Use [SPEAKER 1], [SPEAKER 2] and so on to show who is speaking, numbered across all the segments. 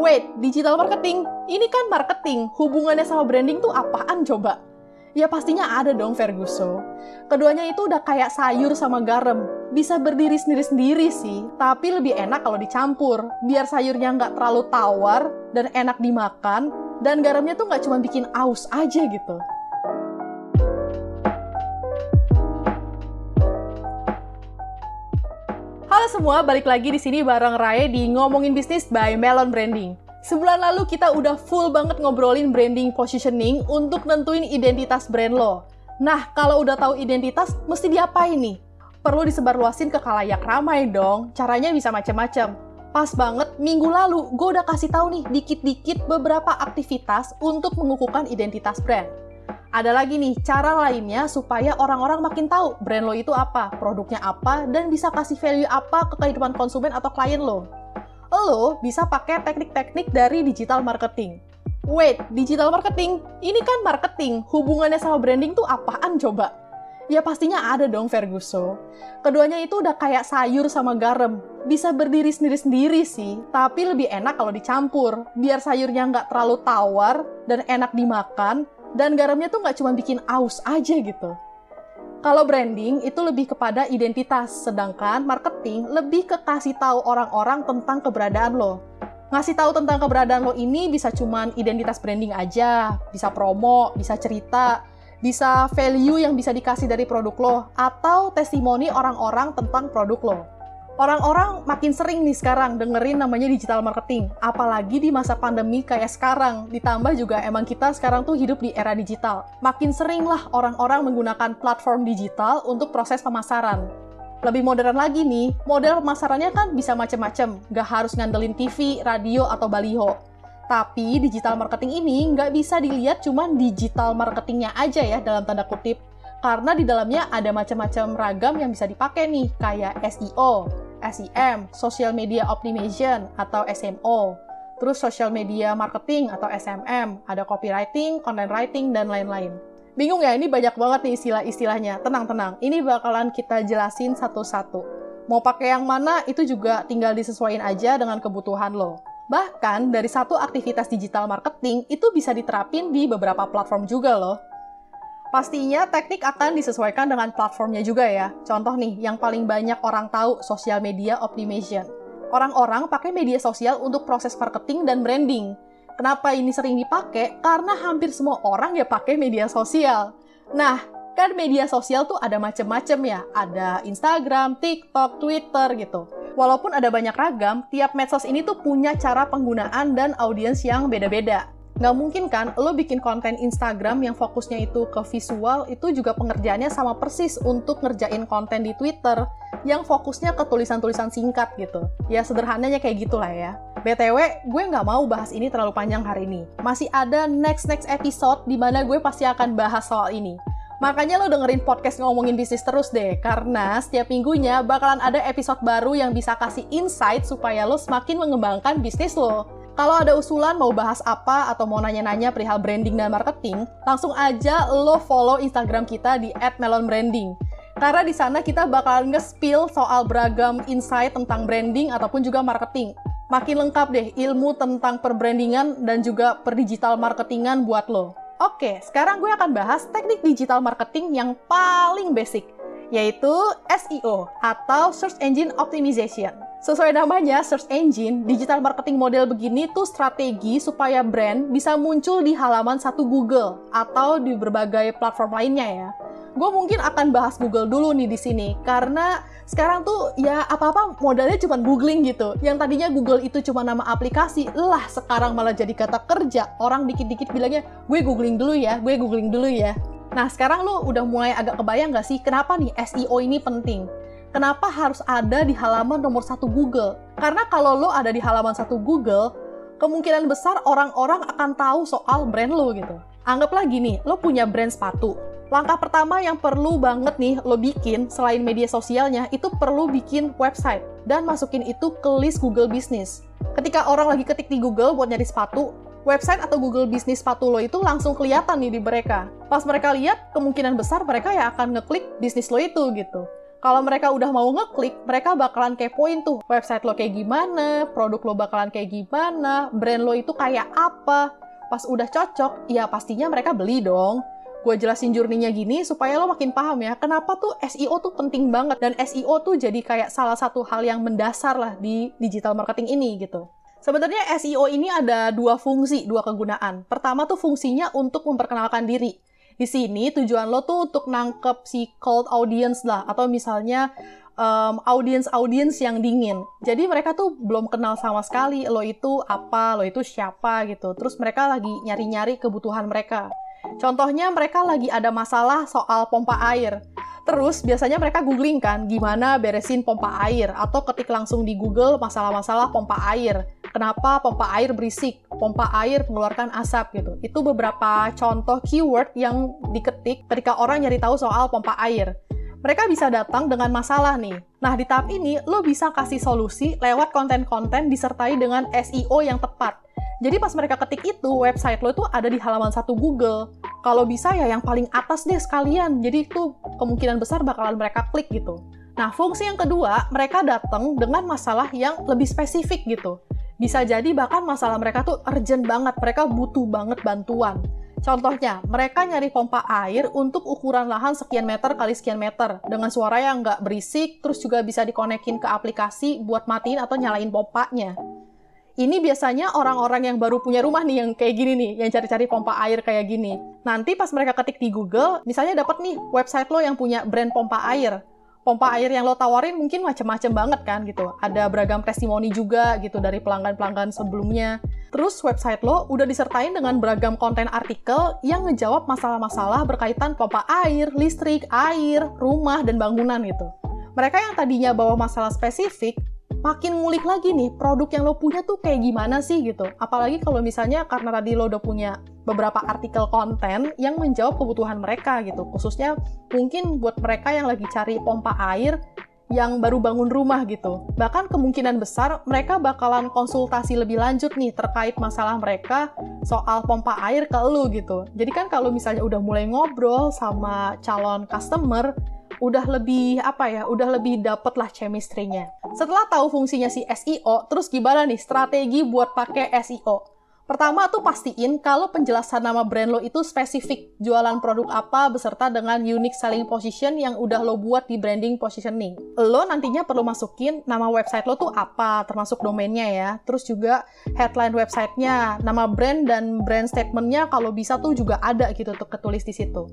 [SPEAKER 1] Wait, digital marketing? Ini kan marketing. Hubungannya sama branding tuh apaan coba? Ya pastinya ada dong Ferguso. Keduanya itu udah kayak sayur sama garam. Bisa berdiri sendiri-sendiri sih, tapi lebih enak kalau dicampur. Biar sayurnya nggak terlalu tawar dan enak dimakan, dan garamnya tuh nggak cuma bikin aus aja gitu. Halo semua, balik lagi di sini bareng Rai di Ngomongin Bisnis by Melon Branding. Sebulan lalu kita udah full banget ngobrolin branding positioning untuk nentuin identitas brand lo. Nah, kalau udah tahu identitas, mesti diapain nih? Perlu disebarluasin ke kalayak ramai dong. Caranya bisa macam-macam. Pas banget, minggu lalu gue udah kasih tahu nih dikit-dikit beberapa aktivitas untuk mengukuhkan identitas brand. Ada lagi nih cara lainnya supaya orang-orang makin tahu brand lo itu apa, produknya apa, dan bisa kasih value apa ke kehidupan konsumen atau klien lo. Lo bisa pakai teknik-teknik dari digital marketing. Wait, digital marketing? Ini kan marketing. Hubungannya sama branding tuh apaan coba? Ya pastinya ada dong Ferguso. Keduanya itu udah kayak sayur sama garam. Bisa berdiri sendiri-sendiri sih, tapi lebih enak kalau dicampur. Biar sayurnya nggak terlalu tawar dan enak dimakan, dan garamnya tuh nggak cuma bikin aus aja gitu. Kalau branding itu lebih kepada identitas, sedangkan marketing lebih ke kasih tahu orang-orang tentang keberadaan lo. Ngasih tahu tentang keberadaan lo ini bisa cuman identitas branding aja, bisa promo, bisa cerita, bisa value yang bisa dikasih dari produk lo, atau testimoni orang-orang tentang produk lo. Orang-orang makin sering nih sekarang dengerin namanya digital marketing, apalagi di masa pandemi kayak sekarang. Ditambah juga emang kita sekarang tuh hidup di era digital. Makin sering lah orang-orang menggunakan platform digital untuk proses pemasaran. Lebih modern lagi nih, model pemasarannya kan bisa macem-macem, nggak harus ngandelin TV, radio, atau baliho. Tapi digital marketing ini nggak bisa dilihat cuma digital marketingnya aja ya dalam tanda kutip, karena di dalamnya ada macam-macam ragam yang bisa dipakai nih, kayak SEO, SEM, Social Media Optimization atau SMO, terus Social Media Marketing atau SMM, ada copywriting, content writing, dan lain-lain. Bingung ya, ini banyak banget nih istilah-istilahnya. Tenang-tenang, ini bakalan kita jelasin satu-satu. Mau pakai yang mana, itu juga tinggal disesuaikan aja dengan kebutuhan lo. Bahkan, dari satu aktivitas digital marketing, itu bisa diterapin di beberapa platform juga loh. Pastinya teknik akan disesuaikan dengan platformnya juga ya. Contoh nih, yang paling banyak orang tahu, social media optimization. Orang-orang pakai media sosial untuk proses marketing dan branding. Kenapa ini sering dipakai? Karena hampir semua orang ya pakai media sosial. Nah, kan media sosial tuh ada macem-macem ya. Ada Instagram, TikTok, Twitter gitu. Walaupun ada banyak ragam, tiap medsos ini tuh punya cara penggunaan dan audiens yang beda-beda. Nggak mungkin kan lo bikin konten Instagram yang fokusnya itu ke visual, itu juga pengerjaannya sama persis untuk ngerjain konten di Twitter yang fokusnya ke tulisan-tulisan singkat gitu. Ya sederhananya kayak gitulah ya. BTW, gue nggak mau bahas ini terlalu panjang hari ini. Masih ada next-next episode di mana gue pasti akan bahas soal ini. Makanya lo dengerin podcast ngomongin bisnis terus deh, karena setiap minggunya bakalan ada episode baru yang bisa kasih insight supaya lo semakin mengembangkan bisnis lo. Kalau ada usulan mau bahas apa atau mau nanya-nanya perihal branding dan marketing, langsung aja lo follow Instagram kita di @melonbranding. Karena di sana kita bakal nge-spill soal beragam insight tentang branding ataupun juga marketing. Makin lengkap deh ilmu tentang perbrandingan dan juga perdigital marketingan buat lo. Oke, sekarang gue akan bahas teknik digital marketing yang paling basic, yaitu SEO atau Search Engine Optimization. Sesuai namanya, search engine, digital marketing model begini tuh strategi supaya brand bisa muncul di halaman satu Google atau di berbagai platform lainnya ya. Gue mungkin akan bahas Google dulu nih di sini karena sekarang tuh ya apa-apa modalnya cuma googling gitu. Yang tadinya Google itu cuma nama aplikasi, lah sekarang malah jadi kata kerja. Orang dikit-dikit bilangnya, gue googling dulu ya, gue googling dulu ya. Nah sekarang lo udah mulai agak kebayang gak sih kenapa nih SEO ini penting? Kenapa harus ada di halaman nomor satu Google? Karena kalau lo ada di halaman satu Google, kemungkinan besar orang-orang akan tahu soal brand lo gitu. Anggaplah gini, lo punya brand sepatu. Langkah pertama yang perlu banget nih lo bikin selain media sosialnya itu perlu bikin website dan masukin itu ke list Google Business. Ketika orang lagi ketik di Google buat nyari sepatu, website atau Google Business sepatu lo itu langsung kelihatan nih di mereka. Pas mereka lihat, kemungkinan besar mereka ya akan ngeklik bisnis lo itu gitu. Kalau mereka udah mau ngeklik, mereka bakalan kepoin tuh website lo kayak gimana, produk lo bakalan kayak gimana, brand lo itu kayak apa. Pas udah cocok, ya pastinya mereka beli dong. Gue jelasin journey-nya gini supaya lo makin paham ya, kenapa tuh SEO tuh penting banget. Dan SEO tuh jadi kayak salah satu hal yang mendasar lah di digital marketing ini gitu. Sebenarnya SEO ini ada dua fungsi, dua kegunaan. Pertama tuh fungsinya untuk memperkenalkan diri. Di sini tujuan lo tuh untuk nangkep si cold audience lah, atau misalnya um, audience-audience yang dingin. Jadi mereka tuh belum kenal sama sekali lo itu apa, lo itu siapa gitu. Terus mereka lagi nyari-nyari kebutuhan mereka. Contohnya mereka lagi ada masalah soal pompa air. Terus biasanya mereka googling kan gimana beresin pompa air atau ketik langsung di Google masalah-masalah pompa air. Kenapa pompa air berisik? Pompa air mengeluarkan asap gitu. Itu beberapa contoh keyword yang diketik ketika orang nyari tahu soal pompa air. Mereka bisa datang dengan masalah nih. Nah, di tahap ini lo bisa kasih solusi lewat konten-konten disertai dengan SEO yang tepat. Jadi pas mereka ketik itu, website lo itu ada di halaman satu Google. Kalau bisa ya yang paling atas deh sekalian. Jadi itu kemungkinan besar bakalan mereka klik gitu. Nah, fungsi yang kedua, mereka datang dengan masalah yang lebih spesifik gitu. Bisa jadi bahkan masalah mereka tuh urgent banget, mereka butuh banget bantuan. Contohnya, mereka nyari pompa air untuk ukuran lahan sekian meter kali sekian meter, dengan suara yang nggak berisik, terus juga bisa dikonekin ke aplikasi buat matiin atau nyalain pompanya. Ini biasanya orang-orang yang baru punya rumah nih yang kayak gini nih, yang cari-cari pompa air kayak gini. Nanti pas mereka ketik di Google, misalnya dapat nih website lo yang punya brand pompa air. Pompa air yang lo tawarin mungkin macem-macem banget kan gitu. Ada beragam testimoni juga gitu dari pelanggan-pelanggan sebelumnya. Terus website lo udah disertain dengan beragam konten artikel yang ngejawab masalah-masalah berkaitan pompa air, listrik, air, rumah, dan bangunan gitu. Mereka yang tadinya bawa masalah spesifik, makin ngulik lagi nih produk yang lo punya tuh kayak gimana sih gitu. Apalagi kalau misalnya karena tadi lo udah punya beberapa artikel konten yang menjawab kebutuhan mereka gitu. Khususnya mungkin buat mereka yang lagi cari pompa air yang baru bangun rumah gitu. Bahkan kemungkinan besar mereka bakalan konsultasi lebih lanjut nih terkait masalah mereka soal pompa air ke lo gitu. Jadi kan kalau misalnya udah mulai ngobrol sama calon customer, udah lebih apa ya, udah lebih dapet lah chemistry-nya. Setelah tahu fungsinya si SEO, terus gimana nih strategi buat pakai SEO? Pertama tuh pastiin kalau penjelasan nama brand lo itu spesifik, jualan produk apa beserta dengan unique selling position yang udah lo buat di branding positioning. Lo nantinya perlu masukin nama website lo tuh apa, termasuk domainnya ya. Terus juga headline websitenya, nama brand dan brand statementnya kalau bisa tuh juga ada gitu tuh ketulis di situ.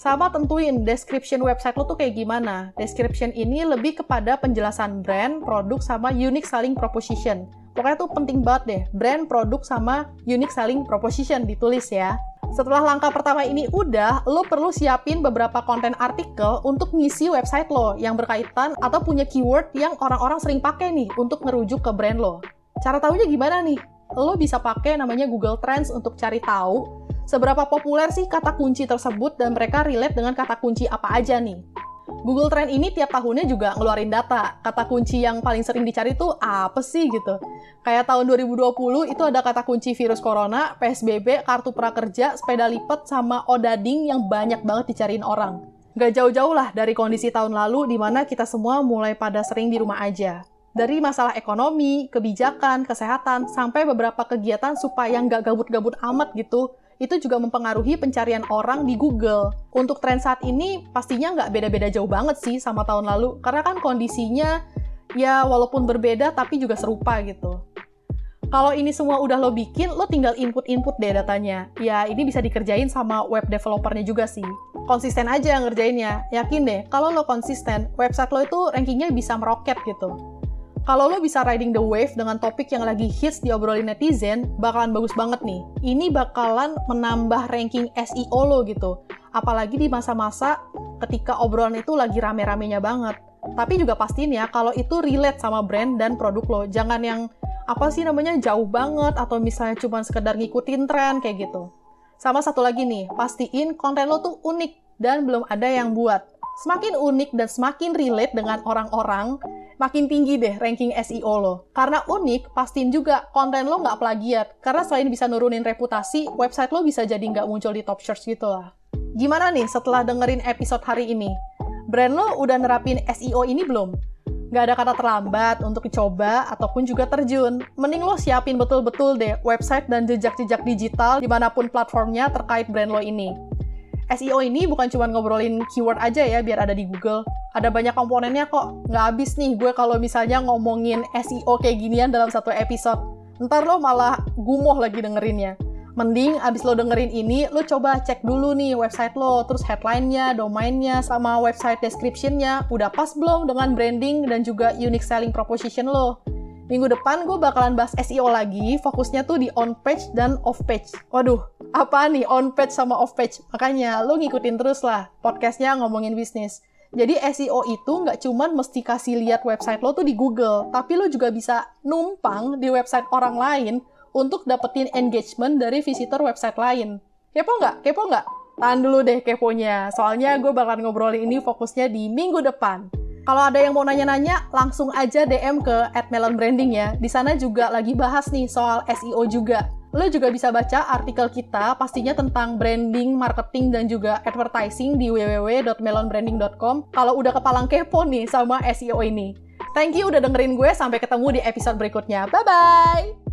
[SPEAKER 1] Sama tentuin description website lo tuh kayak gimana. Description ini lebih kepada penjelasan brand, produk, sama unique selling proposition Pokoknya tuh penting banget deh, brand, produk, sama unique selling proposition ditulis ya. Setelah langkah pertama ini udah, lo perlu siapin beberapa konten artikel untuk ngisi website lo yang berkaitan atau punya keyword yang orang-orang sering pakai nih untuk ngerujuk ke brand lo. Cara tahunya gimana nih? Lo bisa pakai namanya Google Trends untuk cari tahu seberapa populer sih kata kunci tersebut dan mereka relate dengan kata kunci apa aja nih. Google Trend ini tiap tahunnya juga ngeluarin data. Kata kunci yang paling sering dicari tuh apa sih gitu. Kayak tahun 2020 itu ada kata kunci virus corona, PSBB, kartu prakerja, sepeda lipat, sama odading yang banyak banget dicariin orang. Gak jauh-jauh lah dari kondisi tahun lalu di mana kita semua mulai pada sering di rumah aja. Dari masalah ekonomi, kebijakan, kesehatan, sampai beberapa kegiatan supaya nggak gabut-gabut amat gitu, itu juga mempengaruhi pencarian orang di Google. Untuk tren saat ini pastinya nggak beda-beda jauh banget sih sama tahun lalu, karena kan kondisinya ya walaupun berbeda tapi juga serupa gitu. Kalau ini semua udah lo bikin, lo tinggal input-input deh datanya. Ya, ini bisa dikerjain sama web developernya juga sih. Konsisten aja ngerjainnya. Yakin deh, kalau lo konsisten, website lo itu rankingnya bisa meroket gitu kalau lo bisa riding the wave dengan topik yang lagi hits di obrolin netizen, bakalan bagus banget nih. Ini bakalan menambah ranking SEO lo gitu. Apalagi di masa-masa ketika obrolan itu lagi rame-ramenya banget. Tapi juga pastiin ya kalau itu relate sama brand dan produk lo. Jangan yang apa sih namanya jauh banget atau misalnya cuma sekedar ngikutin tren kayak gitu. Sama satu lagi nih, pastiin konten lo tuh unik dan belum ada yang buat. Semakin unik dan semakin relate dengan orang-orang, makin tinggi deh ranking SEO lo. Karena unik, pastiin juga konten lo nggak plagiat. Karena selain bisa nurunin reputasi, website lo bisa jadi nggak muncul di top search gitu lah. Gimana nih setelah dengerin episode hari ini? Brand lo udah nerapin SEO ini belum? Gak ada kata terlambat untuk dicoba ataupun juga terjun. Mending lo siapin betul-betul deh website dan jejak-jejak digital di mana pun platformnya terkait brand lo ini. SEO ini bukan cuma ngobrolin keyword aja ya biar ada di Google. Ada banyak komponennya kok. Nggak habis nih gue kalau misalnya ngomongin SEO kayak ginian dalam satu episode. Ntar lo malah gumoh lagi dengerinnya. Mending abis lo dengerin ini, lo coba cek dulu nih website lo, terus headline-nya, domainnya, sama website description-nya, udah pas belum dengan branding dan juga unique selling proposition lo. Minggu depan gue bakalan bahas SEO lagi, fokusnya tuh di on page dan off page. Waduh, apa nih on page sama off page? Makanya lo ngikutin terus lah podcastnya ngomongin bisnis. Jadi SEO itu nggak cuman mesti kasih lihat website lo tuh di Google, tapi lo juga bisa numpang di website orang lain untuk dapetin engagement dari visitor website lain. Kepo nggak? Kepo nggak? Tahan dulu deh keponya, soalnya gue bakalan ngobrolin ini fokusnya di minggu depan. Kalau ada yang mau nanya-nanya, langsung aja DM ke @melonbranding ya. Di sana juga lagi bahas nih soal SEO juga. Lo juga bisa baca artikel kita pastinya tentang branding, marketing, dan juga advertising di www.melonbranding.com kalau udah kepalang kepo nih sama SEO ini. Thank you udah dengerin gue, sampai ketemu di episode berikutnya. Bye-bye!